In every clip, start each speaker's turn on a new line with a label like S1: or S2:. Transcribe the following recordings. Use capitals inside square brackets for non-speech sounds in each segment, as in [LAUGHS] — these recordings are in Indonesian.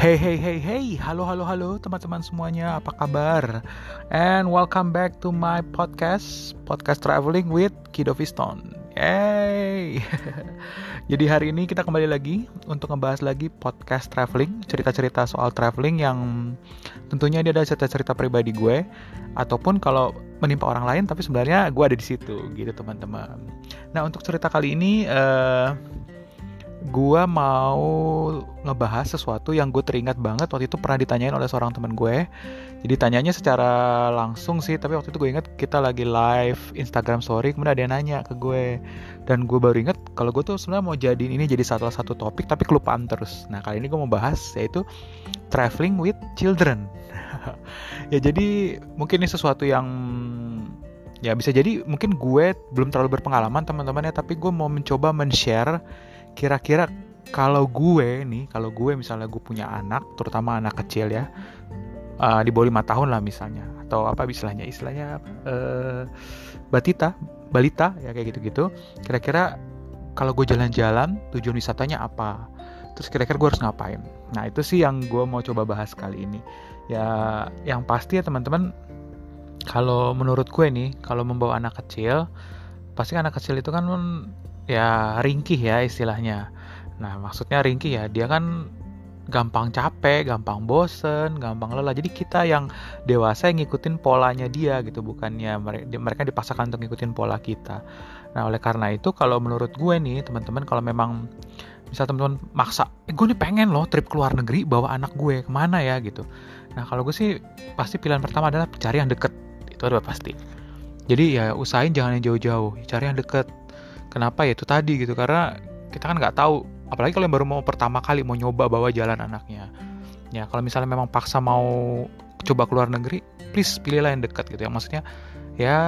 S1: Hey hey hey hey, halo halo halo teman-teman semuanya, apa kabar? And welcome back to my podcast, podcast traveling with Kido Fiston. Yay! [LAUGHS] Jadi hari ini kita kembali lagi untuk ngebahas lagi podcast traveling, cerita-cerita soal traveling yang tentunya dia ada cerita-cerita pribadi gue ataupun kalau menimpa orang lain tapi sebenarnya gue ada di situ gitu teman-teman. Nah untuk cerita kali ini uh, gue mau ngebahas sesuatu yang gue teringat banget waktu itu pernah ditanyain oleh seorang teman gue. Jadi tanyanya secara langsung sih, tapi waktu itu gue inget kita lagi live Instagram story, kemudian ada yang nanya ke gue. Dan gue baru inget kalau gue tuh sebenarnya mau jadiin ini jadi salah satu topik, tapi kelupaan terus. Nah kali ini gue mau bahas yaitu traveling with children. [LAUGHS] ya jadi mungkin ini sesuatu yang ya bisa jadi mungkin gue belum terlalu berpengalaman teman-teman ya, tapi gue mau mencoba men-share kira-kira kalau gue nih kalau gue misalnya gue punya anak terutama anak kecil ya uh, di bawah lima tahun lah misalnya atau apa istilahnya istilahnya uh, batita balita ya kayak gitu-gitu kira-kira kalau gue jalan-jalan tujuan wisatanya apa? Terus kira-kira gue harus ngapain? Nah itu sih yang gue mau coba bahas kali ini. Ya yang pasti ya teman-teman kalau menurut gue nih kalau membawa anak kecil pasti anak kecil itu kan ya ringkih ya istilahnya. Nah, maksudnya ringkih ya, dia kan gampang capek, gampang bosen, gampang lelah. Jadi kita yang dewasa yang ngikutin polanya dia gitu, bukannya mereka dipaksakan untuk ngikutin pola kita. Nah, oleh karena itu kalau menurut gue nih, teman-teman kalau memang misal teman-teman maksa, eh, gue nih pengen loh trip ke luar negeri bawa anak gue ke mana ya gitu. Nah, kalau gue sih pasti pilihan pertama adalah cari yang deket, itu udah pasti. Jadi ya usahain jangan yang jauh-jauh, cari yang deket Kenapa ya itu tadi gitu karena kita kan nggak tahu apalagi kalau yang baru mau pertama kali mau nyoba bawa jalan anaknya. Ya kalau misalnya memang paksa mau coba keluar negeri, please pilihlah yang dekat gitu ya. Maksudnya ya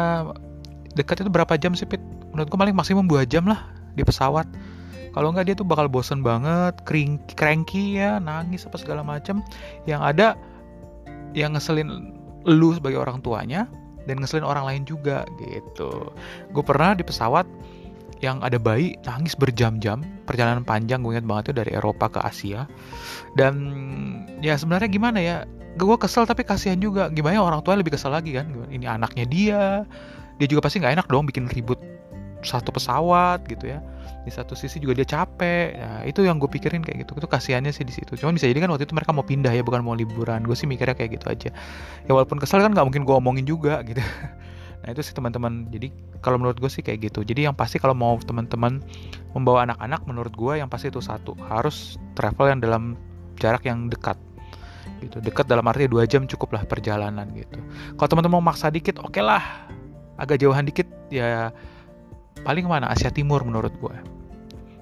S1: dekat itu berapa jam sih Pit? Menurutku paling maksimum 2 jam lah di pesawat. Kalau nggak dia tuh bakal bosen banget, kering, cranky ya, nangis apa segala macam. Yang ada yang ngeselin lu sebagai orang tuanya dan ngeselin orang lain juga gitu. Gue pernah di pesawat yang ada bayi nangis berjam-jam. Perjalanan panjang gue ingat banget tuh dari Eropa ke Asia. Dan ya sebenarnya gimana ya gue kesel tapi kasihan juga. Gimana ya, orang tua lebih kesel lagi kan? Ini anaknya dia. Dia juga pasti nggak enak dong bikin ribut satu pesawat gitu ya. Di satu sisi juga dia capek. Ya itu yang gue pikirin kayak gitu. Itu kasihannya sih di situ. Cuman bisa jadi kan waktu itu mereka mau pindah ya bukan mau liburan. Gue sih mikirnya kayak gitu aja. Ya walaupun kesel kan nggak mungkin gue omongin juga gitu [LAUGHS] Nah itu sih teman-teman. Jadi kalau menurut gue sih kayak gitu. Jadi yang pasti kalau mau teman-teman membawa anak-anak, menurut gue yang pasti itu satu harus travel yang dalam jarak yang dekat. Gitu. Dekat dalam arti dua jam cukup lah perjalanan gitu. Kalau teman-teman mau maksa dikit, oke okay lah. Agak jauhan dikit ya paling mana Asia Timur menurut gue.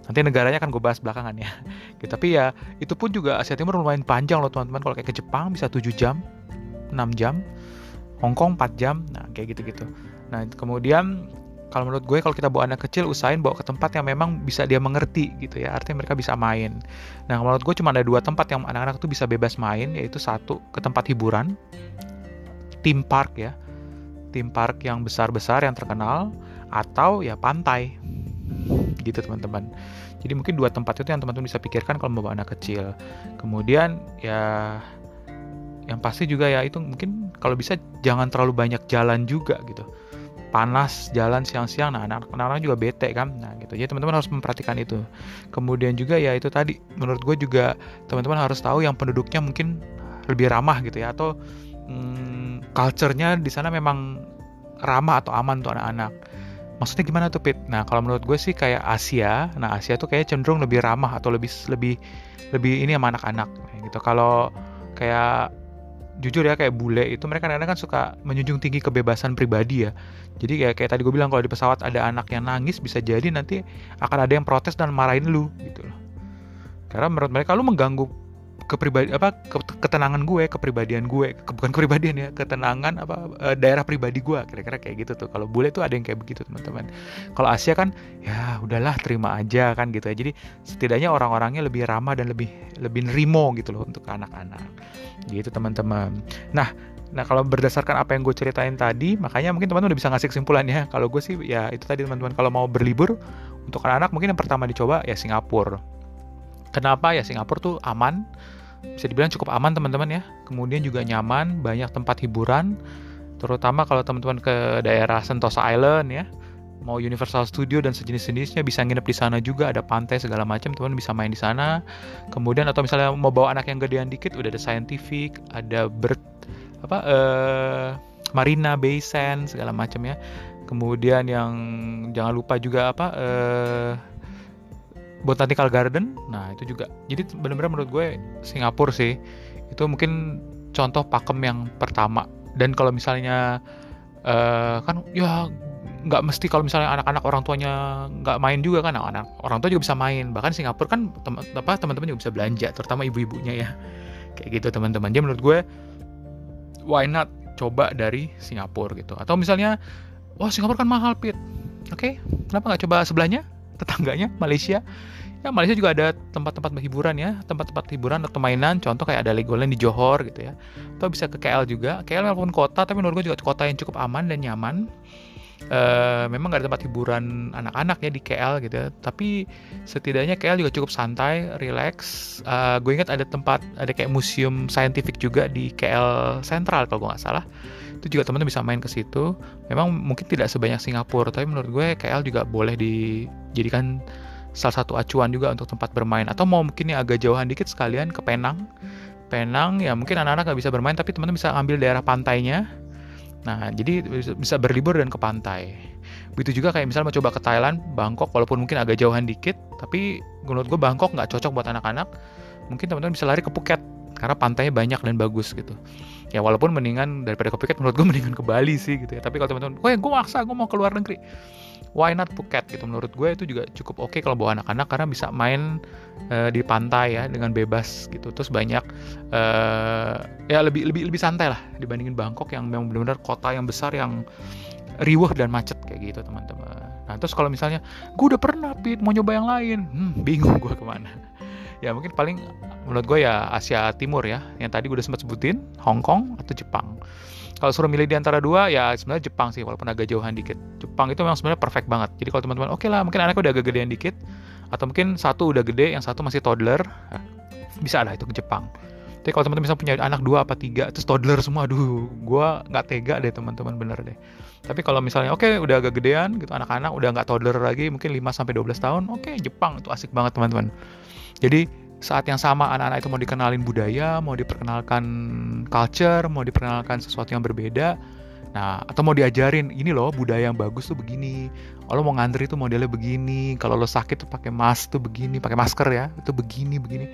S1: Nanti negaranya akan gue bahas belakangan ya. [LAUGHS] Gitu. Tapi ya itu pun juga Asia Timur lumayan panjang loh teman-teman. Kalau kayak ke Jepang bisa 7 jam, 6 jam Hongkong 4 jam. Nah kayak gitu-gitu. Nah kemudian kalau menurut gue kalau kita bawa anak kecil usahain bawa ke tempat yang memang bisa dia mengerti gitu ya. Artinya mereka bisa main. Nah menurut gue cuma ada dua tempat yang anak-anak tuh bisa bebas main yaitu satu ke tempat hiburan theme park ya. Theme park yang besar-besar yang terkenal atau ya pantai. Gitu teman-teman. Jadi mungkin dua tempat itu yang teman-teman bisa pikirkan kalau membawa anak kecil. Kemudian ya yang pasti juga ya itu mungkin kalau bisa jangan terlalu banyak jalan juga gitu panas jalan siang-siang nah anak-anak juga bete kan nah gitu jadi teman-teman harus memperhatikan itu kemudian juga ya itu tadi menurut gue juga teman-teman harus tahu yang penduduknya mungkin lebih ramah gitu ya atau hmm, culture-nya di sana memang ramah atau aman untuk anak-anak maksudnya gimana tuh Pit? Nah kalau menurut gue sih kayak Asia, nah Asia tuh kayak cenderung lebih ramah atau lebih lebih lebih ini sama anak-anak gitu. Kalau kayak jujur ya kayak bule itu mereka kadang-kadang kan suka menjunjung tinggi kebebasan pribadi ya. Jadi kayak kayak tadi gue bilang kalau di pesawat ada anak yang nangis bisa jadi nanti akan ada yang protes dan marahin lu gitu loh. Karena menurut mereka lu mengganggu kepribadi apa ke, ketenangan gue kepribadian gue ke, bukan kepribadian ya ketenangan apa e, daerah pribadi gue kira-kira kayak gitu tuh. Kalau bule tuh ada yang kayak begitu teman-teman. Kalau Asia kan ya udahlah terima aja kan gitu ya. Jadi setidaknya orang-orangnya lebih ramah dan lebih lebih nerimo gitu loh untuk anak-anak. Gitu teman-teman. Nah Nah kalau berdasarkan apa yang gue ceritain tadi, makanya mungkin teman-teman udah bisa ngasih kesimpulan ya. Kalau gue sih ya itu tadi teman-teman. Kalau mau berlibur untuk anak-anak mungkin yang pertama dicoba ya Singapura. Kenapa? Ya Singapura tuh aman, bisa dibilang cukup aman teman-teman ya. Kemudian juga nyaman banyak tempat hiburan terutama kalau teman-teman ke daerah Sentosa Island ya. Mau Universal Studio dan sejenis-jenisnya bisa nginep di sana juga ada pantai segala macam teman bisa main di sana. Kemudian atau misalnya mau bawa anak yang gedean dikit udah ada scientific ada bird apa uh, Marina Bay Sand segala macam ya. Kemudian yang jangan lupa juga apa uh, Botanical Garden. Nah itu juga. Jadi benar-benar menurut gue Singapura sih itu mungkin contoh pakem yang pertama. Dan kalau misalnya uh, kan ya nggak mesti kalau misalnya anak-anak orang tuanya nggak main juga kan anak orang tua juga bisa main. Bahkan Singapura kan tem apa teman-teman juga bisa belanja terutama ibu-ibunya ya. Kayak gitu teman-teman. Jadi menurut gue why not coba dari Singapura gitu. Atau misalnya wah Singapura kan mahal pit. Oke okay, kenapa nggak coba sebelahnya tetangganya Malaysia ya Malaysia juga ada tempat-tempat hiburan ya tempat-tempat hiburan atau mainan contoh kayak ada Legoland di Johor gitu ya atau bisa ke KL juga KL walaupun kota tapi menurut gue juga kota yang cukup aman dan nyaman Uh, memang gak ada tempat hiburan anak-anak ya di KL gitu ya. Tapi setidaknya KL juga cukup santai, relax. Uh, eh, gue ingat ada tempat, ada kayak museum scientific juga di KL Central kalau gue nggak salah. Itu juga teman-teman bisa main ke situ. Memang mungkin tidak sebanyak Singapura, tapi menurut gue KL juga boleh dijadikan salah satu acuan juga untuk tempat bermain. Atau mau mungkin yang agak jauhan dikit sekalian ke Penang. Penang ya mungkin anak-anak nggak bisa bermain, tapi teman-teman bisa ambil daerah pantainya Nah, jadi bisa berlibur dan ke pantai. Begitu juga kayak misalnya mau coba ke Thailand, Bangkok, walaupun mungkin agak jauhan dikit, tapi menurut gue Bangkok nggak cocok buat anak-anak. Mungkin teman-teman bisa lari ke Phuket, karena pantainya banyak dan bagus gitu. Ya walaupun mendingan daripada Phuket, menurut gue mendingan ke Bali sih gitu ya. Tapi kalau teman-teman, ya gue maksa, gue mau ke luar negeri. Why not Phuket gitu. Menurut gue itu juga cukup oke okay kalau bawa anak-anak karena bisa main uh, di pantai ya dengan bebas gitu. Terus banyak uh, ya lebih lebih lebih santai lah dibandingin Bangkok yang memang benar-benar kota yang besar yang riuh dan macet kayak gitu teman-teman. Nah terus kalau misalnya gue udah pernah pit mau nyoba yang lain. Hmm, bingung gue ke mana ya mungkin paling menurut gue ya Asia Timur ya. Yang tadi gue udah sempat sebutin Hong Kong atau Jepang. Kalau suruh milih di antara dua ya sebenarnya Jepang sih walaupun agak jauhan dikit. Jepang itu memang sebenarnya perfect banget. Jadi kalau teman-teman oke okay lah mungkin anaknya udah agak gedean dikit atau mungkin satu udah gede yang satu masih toddler nah, bisa lah itu ke Jepang. Tapi kalau teman-teman bisa punya anak dua apa tiga terus toddler semua aduh gue nggak tega deh teman-teman bener deh. Tapi kalau misalnya oke okay, udah agak gedean gitu anak-anak udah nggak toddler lagi mungkin 5 sampai 12 tahun oke okay, Jepang itu asik banget teman-teman jadi saat yang sama anak-anak itu mau dikenalin budaya, mau diperkenalkan culture, mau diperkenalkan sesuatu yang berbeda. Nah, atau mau diajarin ini loh budaya yang bagus tuh begini. Kalau mau ngantri tuh modelnya begini. Kalau lo sakit tuh pakai mask tuh begini, pakai masker ya. Itu begini begini.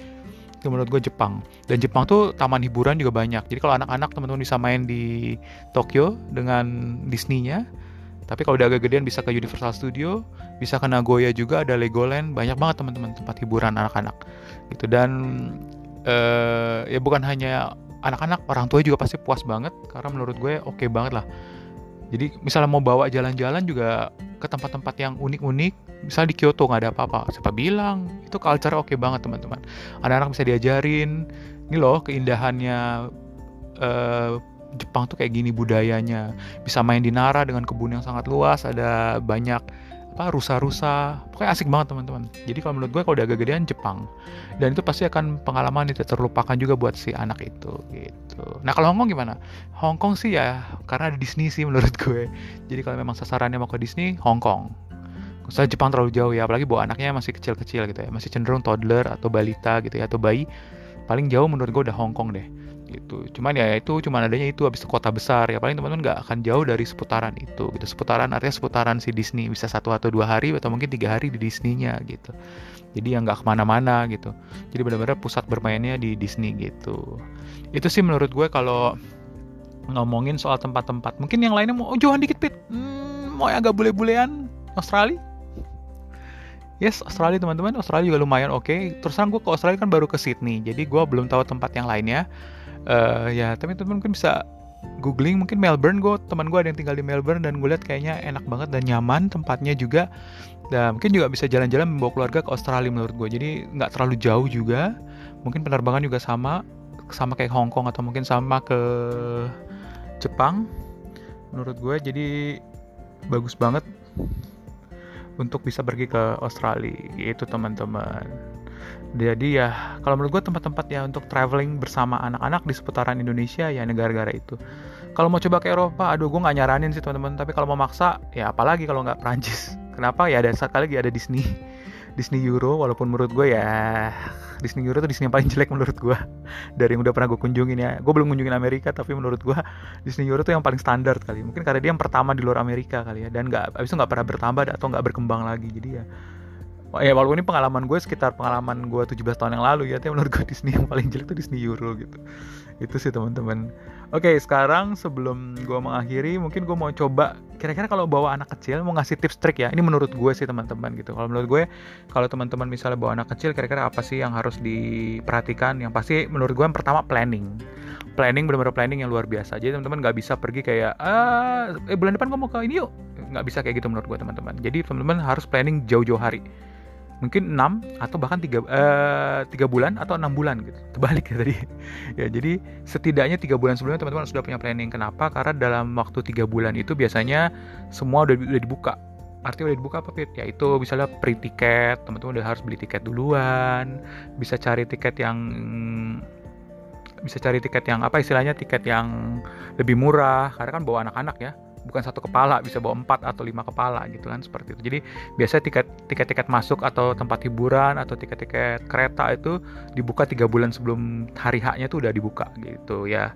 S1: Itu menurut gue Jepang. Dan Jepang tuh taman hiburan juga banyak. Jadi kalau anak-anak teman-teman bisa main di Tokyo dengan Disney-nya, tapi kalau udah agak gedean bisa ke Universal Studio, bisa ke Nagoya juga ada Legoland, banyak banget teman-teman tempat hiburan anak-anak. Gitu dan uh, ya bukan hanya anak-anak, orang tua juga pasti puas banget karena menurut gue oke okay banget lah. Jadi misalnya mau bawa jalan-jalan juga ke tempat-tempat yang unik-unik, misalnya di Kyoto nggak ada apa-apa, siapa bilang itu culture oke okay banget teman-teman. Anak-anak bisa diajarin, ini loh keindahannya uh, Jepang tuh kayak gini budayanya. Bisa main di Nara dengan kebun yang sangat luas ada banyak apa rusa-rusa. Pokoknya asik banget teman-teman. Jadi kalau menurut gue kalau udah agak gedean Jepang. Dan itu pasti akan pengalaman yang terlupakan juga buat si anak itu gitu. Nah kalau Hongkong gimana? Hongkong sih ya karena ada Disney sih menurut [LAUGHS] gue. Jadi kalau memang sasarannya mau ke Disney Hongkong Misalnya Jepang terlalu jauh ya apalagi bawa anaknya masih kecil-kecil gitu ya. Masih cenderung toddler atau balita gitu ya atau bayi. Paling jauh menurut gue udah Hongkong deh gitu. Cuman ya itu cuman adanya itu habis itu kota besar. Ya paling teman-teman nggak akan jauh dari seputaran itu gitu. Seputaran artinya seputaran si Disney. Bisa satu atau dua hari atau mungkin tiga hari di Disney-nya gitu. Jadi yang nggak ke mana-mana gitu. Jadi benar-benar pusat bermainnya di Disney gitu. Itu sih menurut gue kalau ngomongin soal tempat-tempat. Mungkin yang lainnya mau oh, jauhan dikit pit. Hmm, mau yang agak bule-bulean? Australia? Yes, Australia teman-teman. Australia juga lumayan oke. Okay. Terus terang gue ke Australia kan baru ke Sydney. Jadi gue belum tahu tempat yang lainnya uh, ya tapi teman-teman mungkin bisa googling. Mungkin Melbourne gue teman gue ada yang tinggal di Melbourne dan gue lihat kayaknya enak banget dan nyaman tempatnya juga. Dan mungkin juga bisa jalan-jalan membawa keluarga ke Australia menurut gue jadi nggak terlalu jauh juga. Mungkin penerbangan juga sama sama kayak Hong Kong atau mungkin sama ke Jepang menurut gue jadi bagus banget untuk bisa pergi ke Australia itu teman-teman jadi ya kalau menurut gue tempat-tempat ya untuk traveling bersama anak-anak di seputaran Indonesia ya negara-negara itu. Kalau mau coba ke Eropa aduh gue nggak nyaranin sih teman-teman. Tapi kalau mau maksa ya apalagi kalau nggak Prancis [LAUGHS] kenapa? Ya ada sekali lagi ada Disney. Disney Euro walaupun menurut gue ya Disney Euro tuh Disney yang paling jelek menurut gue dari yang udah pernah gue kunjungin ya. Gue belum kunjungin Amerika tapi menurut gue Disney Euro tuh yang paling standar kali. Mungkin karena dia yang pertama di luar Amerika kali ya. Dan nggak abis itu nggak pernah bertambah atau nggak berkembang lagi. Jadi ya Oh, ya walaupun ini pengalaman gue sekitar pengalaman gue 17 tahun yang lalu ya tapi menurut gue [LAUGHS] Disney yang paling jelek tuh Disney Euro gitu. Itu sih teman-teman. Oke sekarang sebelum gue mengakhiri mungkin gue mau coba kira-kira kalau bawa anak kecil mau ngasih tips trik ya. Ini menurut gue sih teman-teman gitu. Kalau menurut gue kalau teman-teman misalnya bawa anak kecil kira-kira apa sih yang harus diperhatikan? Yang pasti menurut gue yang pertama planning. Planning benar-benar planning yang luar biasa. Jadi teman-teman nggak bisa pergi kayak ah eh bulan depan gue mau ke ini yuk. Nggak bisa kayak gitu menurut gue teman-teman. Jadi teman-teman harus planning jauh-jauh hari mungkin 6 atau bahkan 3 uh, 3 bulan atau 6 bulan gitu. Terbalik ya tadi. [LAUGHS] ya, jadi setidaknya 3 bulan sebelumnya teman-teman sudah punya planning. Kenapa? Karena dalam waktu 3 bulan itu biasanya semua udah, udah dibuka. Artinya udah dibuka apa Fit? Ya itu misalnya pre-tiket, teman-teman udah harus beli tiket duluan, bisa cari tiket yang bisa cari tiket yang apa istilahnya tiket yang lebih murah karena kan bawa anak-anak ya bukan satu kepala bisa bawa empat atau lima kepala gitu kan seperti itu. Jadi biasanya tiket tiket tiket masuk atau tempat hiburan atau tiket tiket kereta itu dibuka tiga bulan sebelum hari haknya tuh udah dibuka gitu ya.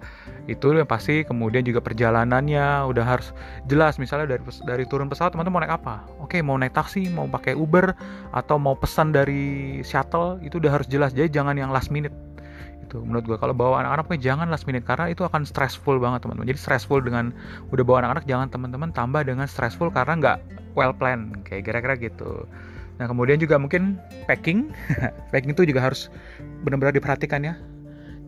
S1: Itu yang pasti kemudian juga perjalanannya udah harus jelas. Misalnya dari dari turun pesawat teman-teman mau naik apa? Oke mau naik taksi mau pakai Uber atau mau pesan dari shuttle itu udah harus jelas. Jadi jangan yang last minute gitu. Menurut gue kalau bawa anak-anak jangan last minute karena itu akan stressful banget teman-teman. Jadi stressful dengan udah bawa anak-anak jangan teman-teman tambah dengan stressful karena nggak well plan kayak kira-kira gitu. Nah kemudian juga mungkin packing. [LAUGHS] Packing itu juga harus benar-benar diperhatikan ya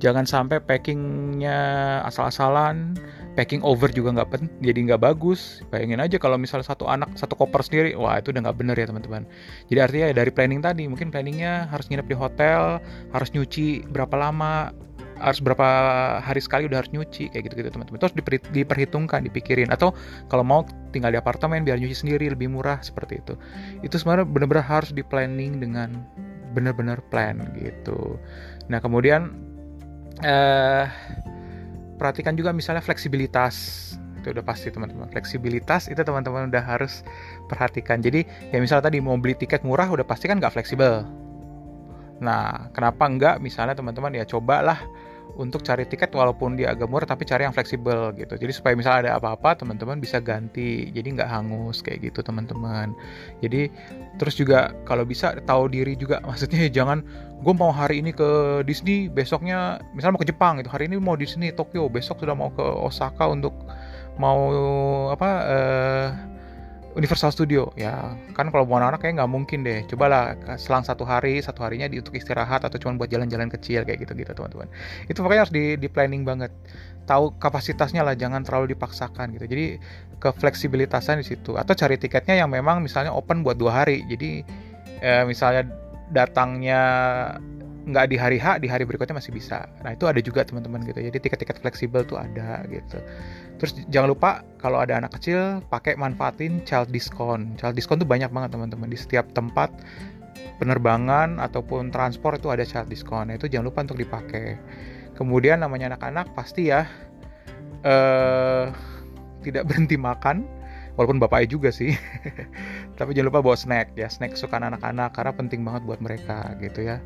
S1: jangan sampai packingnya asal-asalan packing over juga nggak pen jadi nggak bagus. Bayangin aja kalau misalnya satu anak satu koper sendiri wah itu udah nggak bener ya teman-teman. Jadi artinya ya dari planning tadi mungkin planningnya harus nginep di hotel harus nyuci berapa lama harus berapa hari sekali udah harus nyuci kayak gitu-gitu teman-teman. Terus diper, diperhitungkan dipikirin. Atau kalau mau tinggal di apartemen biar nyuci sendiri lebih murah seperti itu. Itu sebenarnya benar-benar harus di planning dengan benar-benar plan gitu. Nah kemudian eh perhatikan juga misalnya fleksibilitas. Itu udah pasti teman-teman. Fleksibilitas itu teman-teman udah harus perhatikan. Jadi ya misalnya tadi mau beli tiket murah udah pasti kan nggak fleksibel. Nah kenapa enggak misalnya teman-teman ya cobalah untuk cari tiket walaupun dia agak murah tapi cari yang fleksibel gitu. Jadi supaya misalnya ada apa-apa teman-teman bisa ganti. Jadi nggak hangus kayak gitu teman-teman. Jadi terus juga kalau bisa tahu diri juga. [LAUGHS] Maksudnya ya jangan gue mau hari ini ke Disney besoknya misalnya mau ke Jepang gitu. Hari ini mau di sini Tokyo besok sudah mau ke Osaka untuk mau apa uh, Universal Studio ya. Kan kalau mau anak-anak kayak nggak mungkin deh. Cobalah selang satu hari satu harinya di untuk istirahat atau cuma buat jalan-jalan kecil kayak gitu gitu teman-teman. Itu pokoknya harus di, di planning banget. Tahu kapasitasnya lah jangan terlalu dipaksakan gitu. Jadi ke fleksibilitasan di situ. Atau cari tiketnya yang memang misalnya open buat dua hari. Jadi eh, misalnya datangnya nggak di hari H di hari berikutnya masih bisa. Nah itu ada juga teman-teman gitu. Jadi tiket-tiket fleksibel tuh ada gitu. Terus jangan lupa kalau ada anak kecil pakai manfaatin child discount. Child discount tuh banyak banget teman-teman. Di setiap tempat penerbangan ataupun transport itu ada child discount. Nah, itu jangan lupa untuk dipakai. Kemudian namanya anak-anak pasti ya eh, tidak berhenti makan walaupun bapaknya juga sih. [LAUGHS] Tapi jangan lupa bawa snack ya. Snack kesukaan anak-anak karena penting banget buat mereka gitu ya.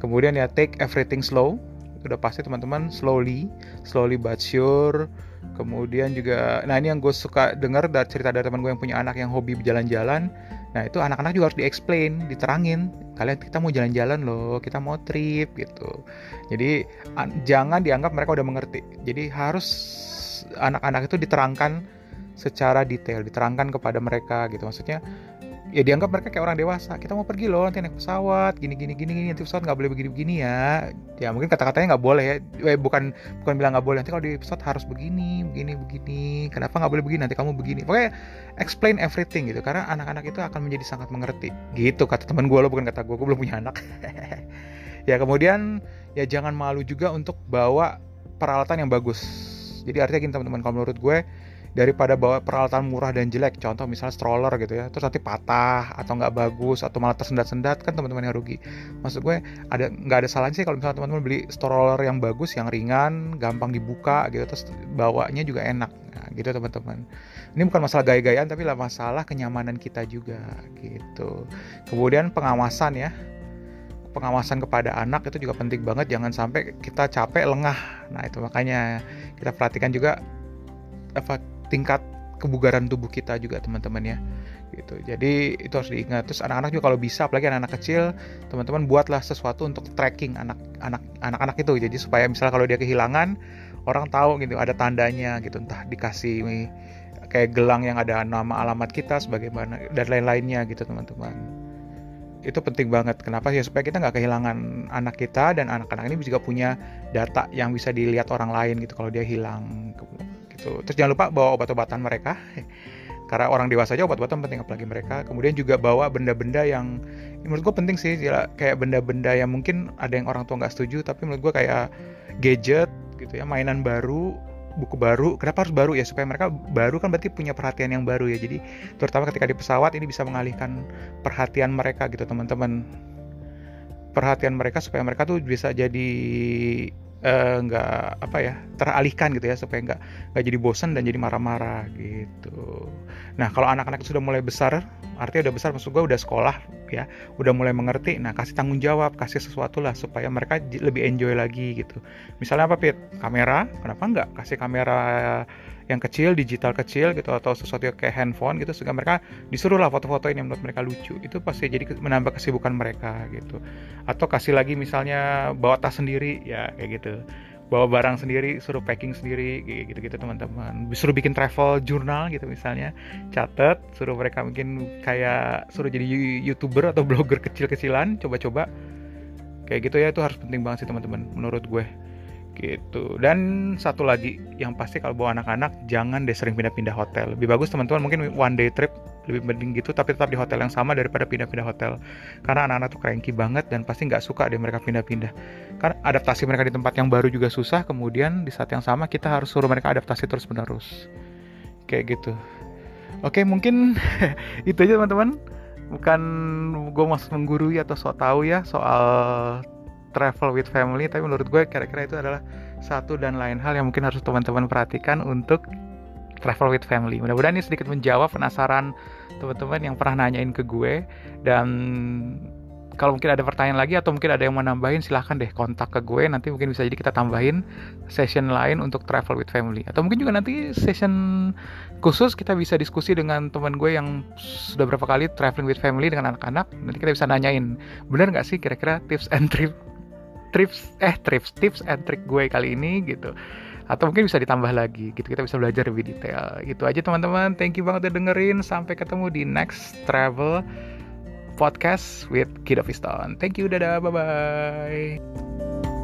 S1: Kemudian ya take everything slow. Udah pasti teman-teman slowly. Slowly but sure. Kemudian juga nah ini yang gue suka dengar dari cerita dari teman gue yang punya anak yang hobi berjalan-jalan. Nah itu anak-anak juga harus di-explain diterangin. Kalian kita mau jalan-jalan loh kita mau trip gitu. Jadi jangan dianggap mereka udah mengerti. Jadi harus anak-anak itu diterangkan secara detail diterangkan kepada mereka gitu. Maksudnya ya dianggap mereka kayak orang dewasa. Kita mau pergi loh nanti naik pesawat gini gini gini gini nanti pesawat nggak boleh begini begini ya. Ya mungkin kata-katanya nggak boleh ya. Eh, bukan bukan bilang nggak boleh. Nanti kalau di pesawat harus begini begini begini. Kenapa nggak boleh begini? Nanti kamu begini. Pokoknya explain everything gitu. Karena anak-anak itu akan menjadi sangat mengerti. Gitu kata teman gue lo bukan kata gue gue belum punya anak. [LAUGHS] Ya kemudian ya jangan malu juga untuk bawa peralatan yang bagus. Jadi artinya gini teman-teman. Kalau menurut gue daripada bawa peralatan murah dan jelek contoh misalnya stroller gitu ya terus nanti patah atau nggak bagus atau malah tersendat-sendat kan teman-teman yang rugi. Maksud gue ada nggak ada salahnya sih kalau misalnya teman-teman beli stroller yang bagus yang ringan gampang dibuka gitu terus bawanya juga enak. Nah, gitu teman-teman. Ini bukan masalah gaya-gayaan tapi lah masalah kenyamanan kita juga gitu. Kemudian pengawasan ya. Pengawasan kepada anak itu juga penting banget jangan sampai kita capek lengah. Nah itu makanya kita perhatikan juga apa tingkat kebugaran tubuh kita juga teman-teman ya. Gitu. Jadi itu harus diingat. Terus anak-anak juga kalau bisa apalagi anak-anak kecil teman-teman buatlah sesuatu untuk tracking anak-anak anak-anak itu. Jadi supaya misalnya kalau dia kehilangan orang tahu gitu ada tandanya gitu. Entah dikasih kayak gelang yang ada nama alamat kita sebagaimana dan lain-lainnya gitu teman-teman. Itu penting banget. Kenapa? Ya supaya kita nggak kehilangan anak kita dan anak-anak ini juga punya data yang bisa dilihat orang lain gitu kalau dia hilang gitu. Terus jangan lupa bawa obat-obatan mereka. [LAUGHS] Karena orang dewasa aja obat-obatan penting apalagi mereka. Kemudian juga bawa benda-benda yang menurut gue penting sih kayak benda-benda yang mungkin ada yang orang tua nggak setuju tapi menurut gue kayak gadget gitu ya mainan baru buku baru. Kenapa harus baru ya? Supaya mereka baru kan berarti punya perhatian yang baru ya. Jadi terutama ketika di pesawat ini bisa mengalihkan perhatian mereka gitu teman-teman. Perhatian mereka supaya mereka tuh bisa jadi nggak uh, apa ya teralihkan gitu ya supaya nggak nggak jadi bosan dan jadi marah-marah gitu. Nah kalau anak-anak sudah mulai besar, artinya udah besar maksud gue udah sekolah ya, udah mulai mengerti. Nah kasih tanggung jawab, kasih sesuatu lah supaya mereka lebih enjoy lagi gitu. Misalnya apa Pit? Kamera, kenapa nggak kasih kamera yang kecil digital kecil gitu atau sesuatu yang kayak handphone gitu sehingga mereka disuruh lah foto-foto ini menurut mereka lucu itu pasti jadi menambah kesibukan mereka gitu atau kasih lagi misalnya bawa tas sendiri ya kayak gitu bawa barang sendiri, suruh packing sendiri, gitu-gitu teman-teman. Suruh bikin travel jurnal gitu misalnya, catat, suruh mereka mungkin kayak suruh jadi youtuber atau [LAUGHS] blogger kecil-kecilan, coba-coba. Kayak gitu ya itu harus penting banget sih teman-teman, menurut gue gitu. Dan satu lagi yang pasti kalau bawa anak-anak jangan deh sering pindah-pindah hotel. Lebih bagus teman-teman mungkin one day trip lebih mending gitu tapi tetap di hotel yang sama daripada pindah-pindah hotel. Karena anak-anak tuh cranky banget dan pasti nggak suka deh mereka pindah-pindah. Karena adaptasi mereka di tempat yang baru juga susah kemudian di saat yang sama kita harus suruh mereka adaptasi terus menerus kayak gitu. Oke mungkin [LAUGHS] itu aja teman-teman. Bukan gue maksud menggurui atau so tau ya soal travel with family tapi menurut gue kira-kira itu adalah satu dan lain hal yang mungkin harus teman-teman perhatikan untuk travel with family. Mudah-mudahan ini sedikit menjawab penasaran teman-teman yang pernah nanyain ke gue. Dan kalau mungkin ada pertanyaan lagi atau mungkin ada yang mau nambahin silahkan deh kontak ke gue. Nanti mungkin bisa jadi kita tambahin session lain untuk travel with family. Atau mungkin juga nanti session khusus kita bisa diskusi dengan teman gue yang sudah berapa kali traveling with family dengan anak-anak. Nanti kita bisa nanyain. Benar nggak sih kira-kira tips and trip trips eh trips tips and trick gue kali ini gitu. Atau mungkin bisa ditambah lagi gitu. Kita bisa belajar lebih detail. Gitu aja teman-teman. Thank you banget udah dengerin. Sampai ketemu di next travel podcast with Kid of Thank you dadah. Bye bye